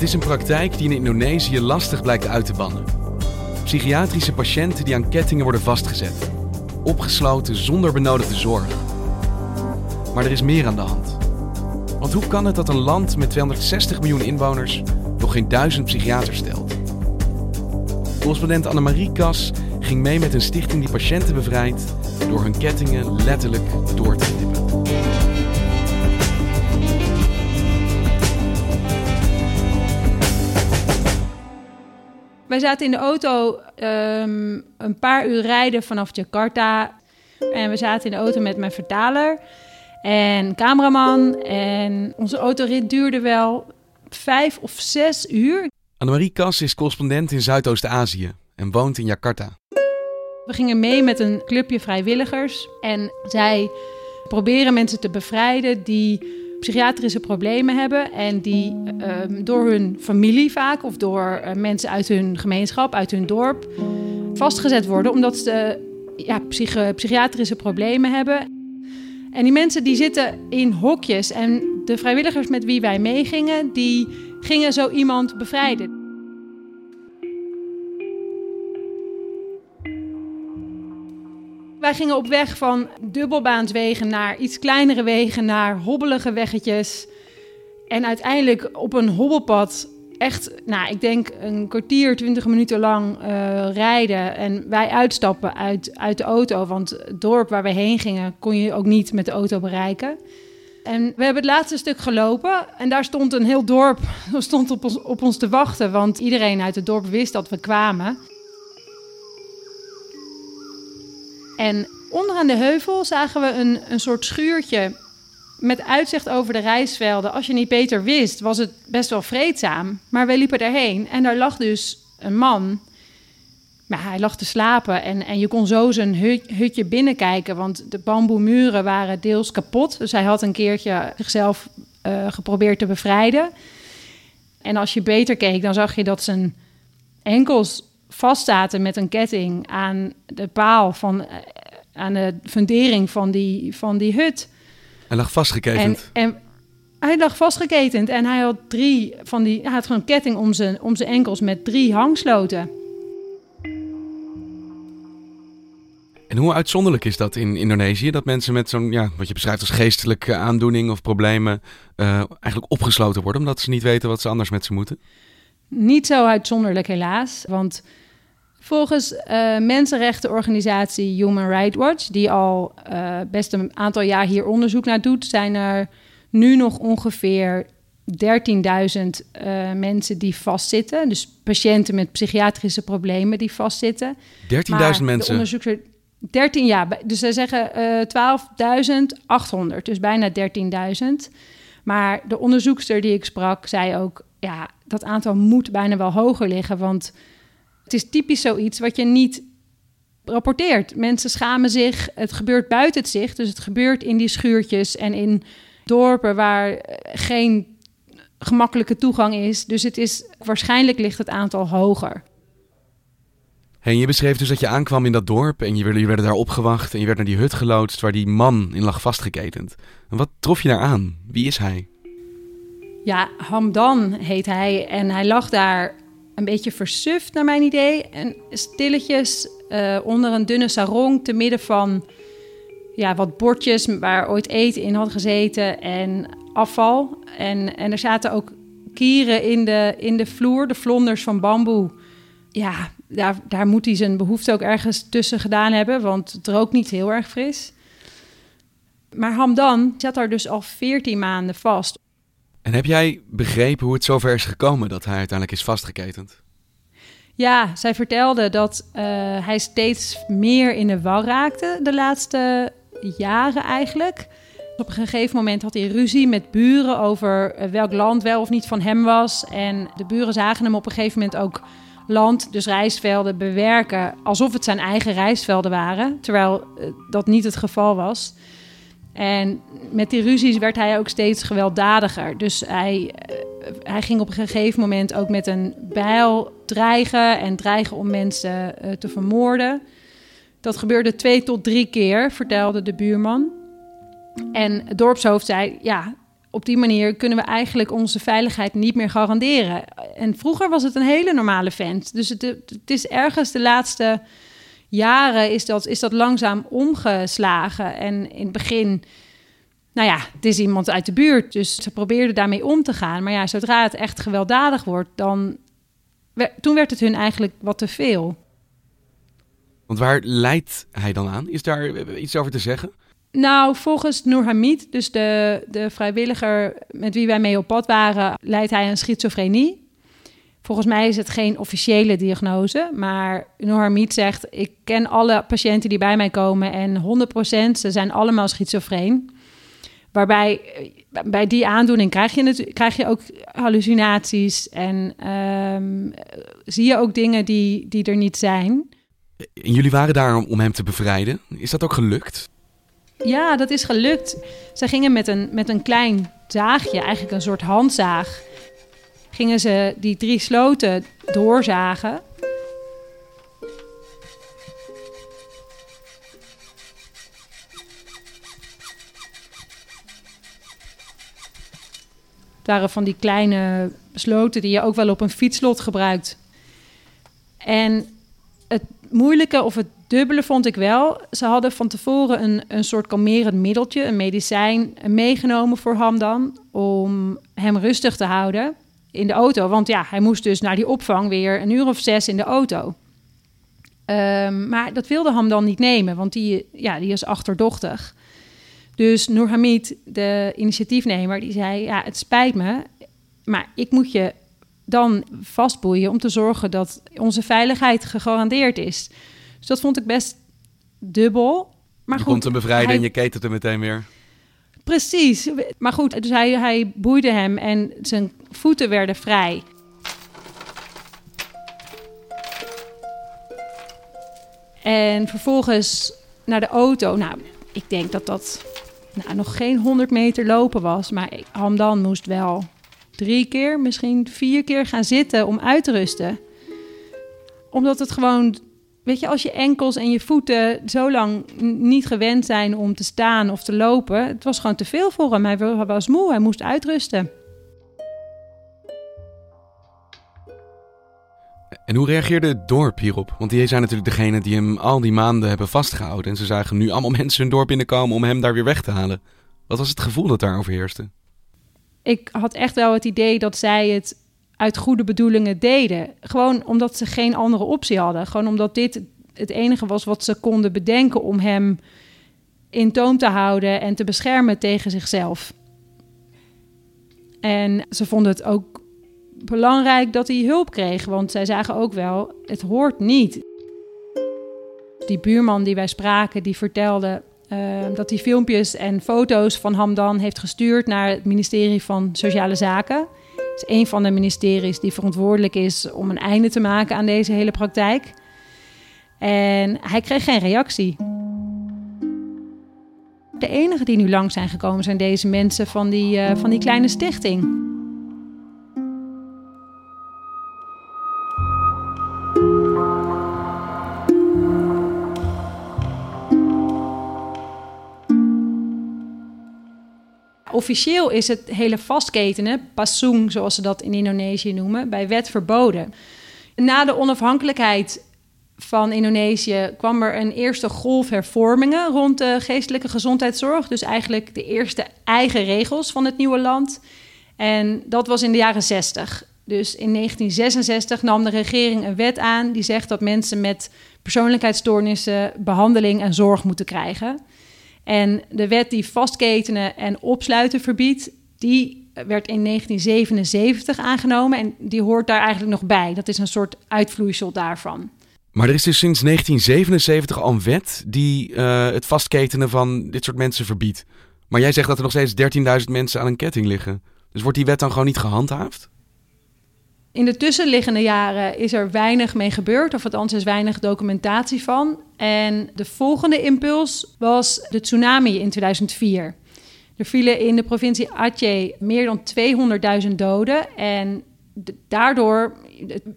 Het is een praktijk die in Indonesië lastig blijkt uit te bannen. Psychiatrische patiënten die aan kettingen worden vastgezet. Opgesloten zonder benodigde zorg. Maar er is meer aan de hand. Want hoe kan het dat een land met 260 miljoen inwoners nog geen duizend psychiaters stelt? Correspondent Annemarie Kas ging mee met een stichting die patiënten bevrijdt door hun kettingen letterlijk door te tippen. Wij zaten in de auto ehm, een paar uur rijden vanaf Jakarta. En we zaten in de auto met mijn vertaler en cameraman. En onze autorit duurde wel vijf of zes uur. Annemarie Kas is correspondent in Zuidoost-Azië en woont in Jakarta. We gingen mee met een clubje vrijwilligers. En zij proberen mensen te bevrijden die psychiatrische problemen hebben en die ehm, door hun familie vaak of door uh, mensen uit hun gemeenschap, uit hun dorp vastgezet worden omdat ze ja, psych psychiatrische problemen hebben. En die mensen die zitten in hokjes en de vrijwilligers met wie wij meegingen, die gingen zo iemand bevrijden. Wij gingen op weg van dubbelbaanswegen naar iets kleinere wegen, naar hobbelige weggetjes. En uiteindelijk op een hobbelpad, echt, nou, ik denk een kwartier, twintig minuten lang uh, rijden. En wij uitstappen uit, uit de auto, want het dorp waar we heen gingen kon je ook niet met de auto bereiken. En we hebben het laatste stuk gelopen en daar stond een heel dorp stond op, ons, op ons te wachten, want iedereen uit het dorp wist dat we kwamen. En onderaan de heuvel zagen we een, een soort schuurtje met uitzicht over de rijsvelden. Als je niet beter wist, was het best wel vreedzaam. Maar wij liepen daarheen en daar lag dus een man. Maar hij lag te slapen en, en je kon zo zijn hutje binnenkijken, want de bamboemuren waren deels kapot. Dus hij had een keertje zichzelf uh, geprobeerd te bevrijden. En als je beter keek, dan zag je dat zijn enkels vastzaten met een ketting aan de paal van, eh, aan de fundering van die, van die hut. Hij lag vastgeketend. En, en hij lag vastgeketend en hij had drie van die, hij had gewoon een ketting om zijn, om zijn enkels met drie hangsloten. En hoe uitzonderlijk is dat in Indonesië? Dat mensen met zo'n, ja, wat je beschrijft als geestelijke aandoening of problemen, uh, eigenlijk opgesloten worden omdat ze niet weten wat ze anders met ze moeten? Niet zo uitzonderlijk helaas, want volgens uh, mensenrechtenorganisatie Human Rights Watch, die al uh, best een aantal jaar hier onderzoek naar doet, zijn er nu nog ongeveer 13.000 uh, mensen die vastzitten. Dus patiënten met psychiatrische problemen die vastzitten. 13.000 mensen? Onderzoekers, 13, ja. Dus zij zeggen uh, 12.800, dus bijna 13.000. Maar de onderzoekster die ik sprak, zei ook... ja, dat aantal moet bijna wel hoger liggen, want het is typisch zoiets wat je niet rapporteert. Mensen schamen zich, het gebeurt buiten het zicht, dus het gebeurt in die schuurtjes en in dorpen waar geen gemakkelijke toegang is. Dus het is, waarschijnlijk ligt het aantal hoger. Hey, je beschreef dus dat je aankwam in dat dorp en je, je werden daar opgewacht en je werd naar die hut geloodst waar die man in lag vastgeketend. En wat trof je daar aan? Wie is hij? Ja, Hamdan heet hij en hij lag daar een beetje versuft naar mijn idee. En stilletjes uh, onder een dunne sarong te midden van ja, wat bordjes waar ooit eten in had gezeten en afval. En, en er zaten ook kieren in de, in de vloer, de vlonders van bamboe. Ja, daar, daar moet hij zijn behoefte ook ergens tussen gedaan hebben, want het rookt niet heel erg fris. Maar Hamdan zat daar dus al 14 maanden vast. En heb jij begrepen hoe het zover is gekomen dat hij uiteindelijk is vastgeketend? Ja, zij vertelde dat uh, hij steeds meer in de war raakte de laatste jaren eigenlijk. Op een gegeven moment had hij ruzie met buren over eh, welk land wel of niet van hem was. En de buren zagen hem op een gegeven moment ook land, dus rijstvelden, bewerken alsof het zijn eigen rijstvelden waren. Terwijl eh, dat niet het geval was. En met die ruzies werd hij ook steeds gewelddadiger. Dus hij, eh, hij ging op een gegeven moment ook met een bijl dreigen en dreigen om mensen te vermoorden. Dat gebeurde twee tot drie keer, vertelde de buurman. En het dorpshoofd zei: ja, op die manier kunnen we eigenlijk onze veiligheid niet meer garanderen. En vroeger was het een hele normale vent. Dus het, het is ergens de laatste jaren is dat, is dat langzaam omgeslagen. En in het begin, nou ja, het is iemand uit de buurt. Dus ze probeerden daarmee om te gaan. Maar ja, zodra het echt gewelddadig wordt, dan. Toen werd het hun eigenlijk wat te veel. Want waar leidt hij dan aan? Is daar iets over te zeggen? Nou, volgens Noor dus de, de vrijwilliger met wie wij mee op pad waren, leidt hij aan schizofrenie. Volgens mij is het geen officiële diagnose, maar Noor zegt: Ik ken alle patiënten die bij mij komen en 100% ze zijn allemaal schizofreen. Waarbij bij die aandoening krijg je, krijg je ook hallucinaties en um, zie je ook dingen die, die er niet zijn. En jullie waren daar om hem te bevrijden. Is dat ook gelukt? Ja, dat is gelukt. Ze gingen met een, met een klein zaagje, eigenlijk een soort handzaag, gingen ze die drie sloten doorzagen. Het waren van die kleine sloten die je ook wel op een fietslot gebruikt. En het moeilijke of het dubbele vond ik wel. Ze hadden van tevoren een, een soort kalmerend middeltje, een medicijn, meegenomen voor Hamdan. Om hem rustig te houden in de auto. Want ja, hij moest dus naar die opvang weer een uur of zes in de auto. Um, maar dat wilde Hamdan niet nemen, want die, ja, die is achterdochtig. Dus Noorhamid, de initiatiefnemer, die zei: Ja, het spijt me, maar ik moet je dan vastboeien om te zorgen dat onze veiligheid gegarandeerd is. Dus dat vond ik best dubbel. Maar je goed, kon hem bevrijden en je ketende er meteen weer. Precies. Maar goed, dus hij, hij boeide hem en zijn voeten werden vrij. En vervolgens naar de auto. Nou, ik denk dat dat nou, nog geen 100 meter lopen was. Maar Hamdan moest wel drie keer, misschien vier keer gaan zitten om uit te rusten. Omdat het gewoon, weet je, als je enkels en je voeten zo lang niet gewend zijn om te staan of te lopen, het was gewoon te veel voor hem. Hij was moe, hij moest uitrusten. En hoe reageerde het dorp hierop? Want die zijn natuurlijk degene die hem al die maanden hebben vastgehouden. En ze zagen nu allemaal mensen hun dorp binnenkomen om hem daar weer weg te halen. Wat was het gevoel dat daar overheerste? ik had echt wel het idee dat zij het uit goede bedoelingen deden. Gewoon omdat ze geen andere optie hadden. Gewoon omdat dit het enige was wat ze konden bedenken om hem in toom te houden en te beschermen tegen zichzelf. En ze vonden het ook belangrijk dat hij hulp kreeg, want zij zagen ook wel, het hoort niet. Die buurman die wij spraken, die vertelde Ehm, dat hij filmpjes en foto's van Hamdan heeft gestuurd naar het ministerie van Sociale Zaken. Is een van de ministeries die verantwoordelijk is om een einde te maken aan deze hele praktijk. En hij kreeg geen reactie. De enige die nu lang zijn gekomen zijn deze mensen van die, uh, van die kleine stichting. Officieel is het hele vastketenen, pasung zoals ze dat in Indonesië noemen, bij wet verboden. Na de onafhankelijkheid van Indonesië kwam er een eerste golf hervormingen rond de geestelijke gezondheidszorg. Dus eigenlijk de eerste eigen regels van het nieuwe land. En dat was in de jaren 60. Dus in 1966 nam de regering een wet aan die zegt dat mensen met persoonlijkheidsstoornissen behandeling en zorg moeten krijgen. En de wet die vastketenen en opsluiten verbiedt, die werd in 1977 aangenomen en die hoort daar eigenlijk nog bij. Dat is een soort uitvloeisel daarvan. Maar er is dus sinds 1977 al een wet die uh, het vastketenen van dit soort mensen verbiedt. Maar jij zegt dat er nog steeds 13.000 mensen aan een ketting liggen. Dus wordt die wet dan gewoon niet gehandhaafd? In de tussenliggende jaren is er weinig mee gebeurd, of althans is weinig documentatie van. En de volgende impuls was de tsunami in 2004. Er vielen in de provincie Aceh meer dan 200.000 doden. En daardoor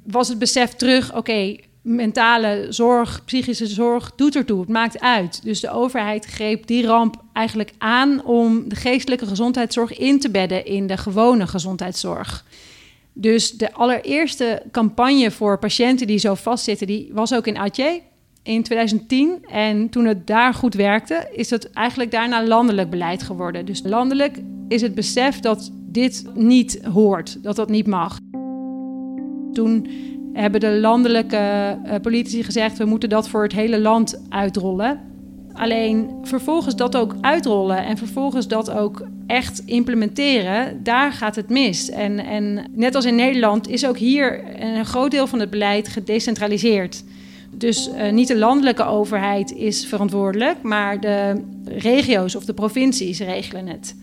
was het besef terug: oké, mentale zorg, psychische zorg doet ertoe. Het maakt uit. Dus de overheid greep die ramp eigenlijk aan om de geestelijke gezondheidszorg in te bedden in de gewone gezondheidszorg. Dus de allereerste campagne voor patiënten die zo vastzitten, die was ook in Aceh in 2010. En toen het daar goed werkte, is het eigenlijk daarna landelijk beleid geworden. Dus landelijk is het besef dat dit niet hoort, dat dat niet mag. Toen hebben de landelijke uh, politici gezegd: we moeten dat voor het hele land uitrollen. Alleen vervolgens dat ook uitrollen en vervolgens dat ook echt implementeren, daar gaat het mis. En, en net als in Nederland is ook hier een groot deel van het beleid gedecentraliseerd. Dus uh, niet de landelijke overheid is verantwoordelijk, maar de regio's of de provincies regelen het.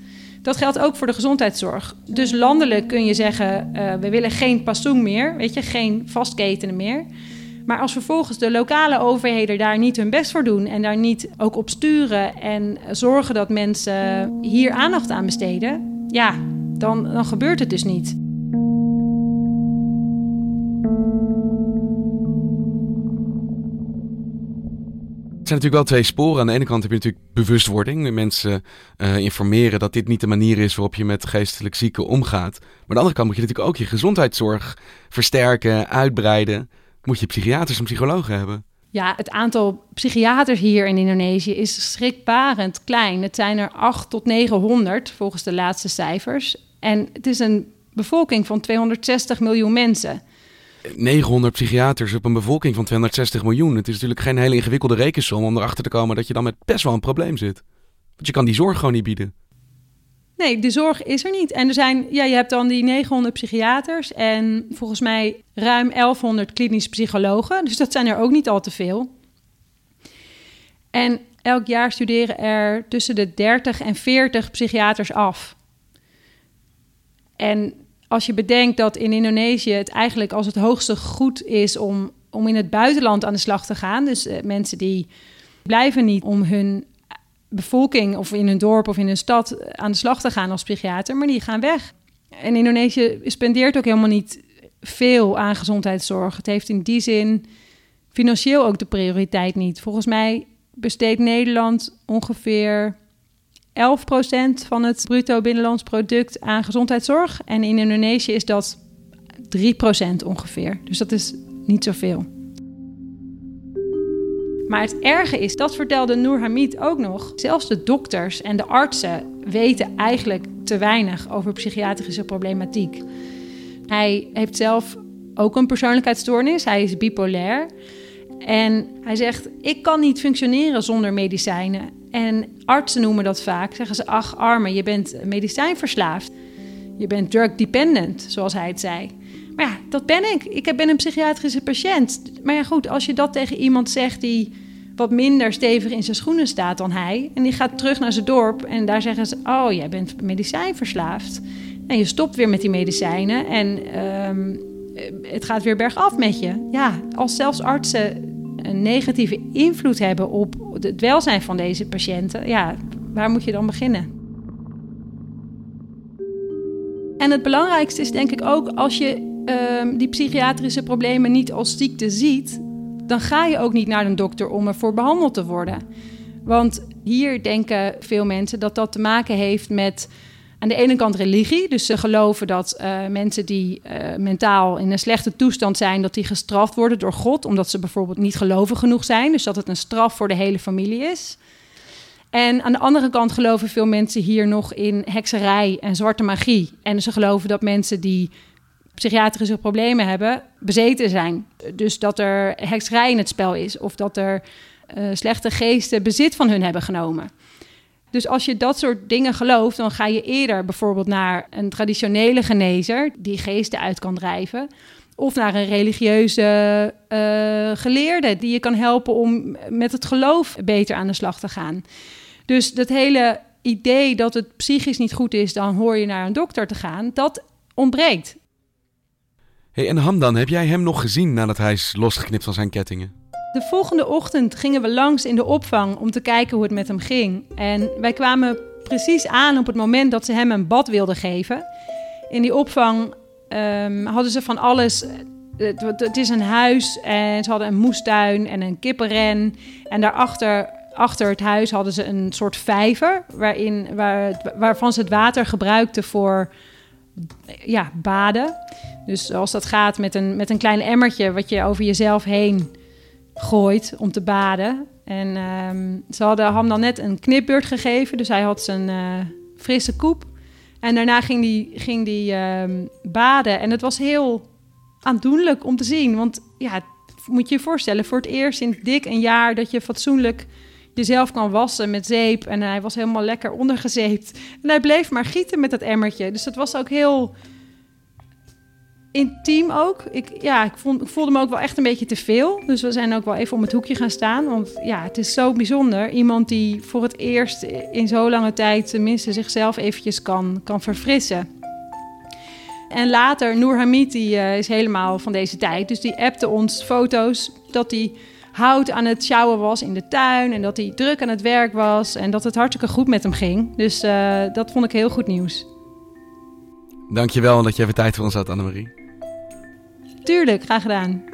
Dat geldt ook voor de gezondheidszorg. Dus landelijk kun je zeggen: uh, we willen geen passoen meer, weet je, geen vastketenen meer. Maar als vervolgens de lokale overheden daar niet hun best voor doen en daar niet ook op sturen en zorgen dat mensen hier aandacht aan besteden, ja, dan, dan gebeurt het dus niet. zijn natuurlijk wel twee sporen. Aan de ene kant heb je natuurlijk bewustwording. Mensen uh, informeren dat dit niet de manier is waarop je met geestelijk zieken omgaat. Maar aan de andere kant moet je natuurlijk ook je gezondheidszorg versterken, uitbreiden. Moet je psychiaters en psychologen hebben. Ja, het aantal psychiaters hier in Indonesië is schrikbarend klein. Het zijn er 8 tot 900 volgens de laatste cijfers. En het is een bevolking van 260 miljoen mensen. 900 psychiaters op een bevolking van 260 miljoen. Het is natuurlijk geen hele ingewikkelde rekensom om erachter te komen dat je dan met best wel een probleem zit. Want je kan die zorg gewoon niet bieden. Nee, de zorg is er niet. En er zijn, ja, je hebt dan die 900 psychiaters en volgens mij ruim 1100 klinisch psychologen. Dus dat zijn er ook niet al te veel. En elk jaar studeren er tussen de 30 en 40 psychiaters af. En als je bedenkt dat in Indonesië het eigenlijk als het hoogste goed is om, om in het buitenland aan de slag te gaan. Dus uh, mensen die blijven niet om hun bevolking of in hun dorp of in hun stad aan de slag te gaan als psychiater, maar die gaan weg. En Indonesië spendeert ook helemaal niet veel aan gezondheidszorg. Het heeft in die zin financieel ook de prioriteit niet. Volgens mij besteedt Nederland ongeveer 11% van het bruto binnenlands product aan gezondheidszorg. En in Indonesië is dat 3% ongeveer. Dus dat is niet zoveel. Maar het erge is, dat vertelde Noor Hamid ook nog. Zelfs de dokters en de artsen weten eigenlijk te weinig over psychiatrische problematiek. Hij heeft zelf ook een persoonlijkheidsstoornis. Hij is bipolair. En hij zegt: Ik kan niet functioneren zonder medicijnen. En artsen noemen dat vaak. Zeggen ze: Ach, arme, je bent medicijnverslaafd. Je bent drug dependent, zoals hij het zei. Ja, dat ben ik. Ik ben een psychiatrische patiënt. Maar ja, goed, als je dat tegen iemand zegt die wat minder stevig in zijn schoenen staat dan hij. En die gaat terug naar zijn dorp en daar zeggen ze: Oh, jij bent medicijnverslaafd. En je stopt weer met die medicijnen en ehm, het gaat weer bergaf met je. Ja, als zelfs artsen een negatieve invloed hebben op het welzijn van deze patiënten, ja, waar moet je dan beginnen? En het belangrijkste is denk ik ook als je ehm, die psychiatrische problemen niet als ziekte ziet, dan ga je ook niet naar een dokter om ervoor behandeld te worden. Want hier denken veel mensen dat dat te maken heeft met aan de ene kant religie. Dus ze geloven dat uh, mensen die uh, mentaal in een slechte toestand zijn, dat die gestraft worden door God, omdat ze bijvoorbeeld niet gelovig genoeg zijn. Dus dat het een straf voor de hele familie is. En aan de andere kant geloven veel mensen hier nog in hekserij en zwarte magie. En ze geloven dat mensen die psychiatrische problemen hebben, bezeten zijn. Dus dat er hekserij in het spel is of dat er uh, slechte geesten bezit van hun hebben genomen. Dus als je dat soort dingen gelooft, dan ga je eerder bijvoorbeeld naar een traditionele genezer die geesten uit kan drijven. Of naar een religieuze uh, geleerde die je kan helpen om met het geloof beter aan de slag te gaan. Dus dat hele idee dat het psychisch niet goed is, dan hoor je naar een dokter te gaan, dat ontbreekt. Hey, en Hamdan, heb jij hem nog gezien nadat hij is losgeknipt van zijn kettingen? De volgende ochtend gingen we langs in de opvang om te kijken hoe het met hem ging. En wij kwamen precies aan op het moment dat ze hem een bad wilden geven. In die opvang um, hadden ze van alles. Het, het, is een huis en ze hadden een moestuin en een kippenren. En daarachter achter het huis hadden ze een soort vijver waarin, waar, waarvan ze het water gebruikten voor ja, baden. Dus als dat gaat met een, met een klein emmertje wat je over jezelf heen gooit om te baden. En um, ze hadden hem dan net een knipbeurt gegeven, dus hij had zijn uh, frisse koep. En daarna ging hij ging die, um, baden en het was heel aandoenlijk om te zien. Want ja, moet je je voorstellen, voor het eerst in dik een jaar dat je fatsoenlijk jezelf kan wassen met zeep. En hij was helemaal lekker ondergezeept. En hij bleef maar gieten met dat emmertje. Dus dat was ook heel intiem ook. Ik, ja, ik, vond, ik voelde me ook wel echt een beetje te veel. Dus we zijn ook wel even om het hoekje gaan staan. Want ja, het is zo bijzonder. Iemand die voor het eerst in zo lange tijd tenminste zichzelf eventjes kan, kan verfrissen. En later, Noor Hamid, die uh, is helemaal van deze tijd. Dus die appte ons foto's dat hij hout aan het sjouwen was in de tuin. En dat hij druk aan het werk was. En dat het hartstikke goed met hem ging. Dus uh, dat vond ik heel goed nieuws. Dankjewel dat je even tijd voor ons had, Annemarie. Tuurlijk, graag gedaan.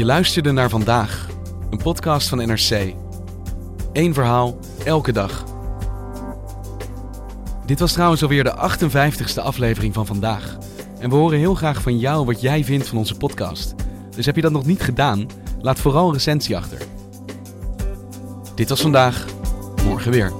Je luisterde naar vandaag, een podcast van NRC. Eén verhaal, elke dag. Dit was trouwens alweer de 58ste aflevering van vandaag. En we horen heel graag van jou wat jij vindt van onze podcast. Dus heb je dat nog niet gedaan? Laat vooral een recensie achter. Dit was vandaag, morgen weer.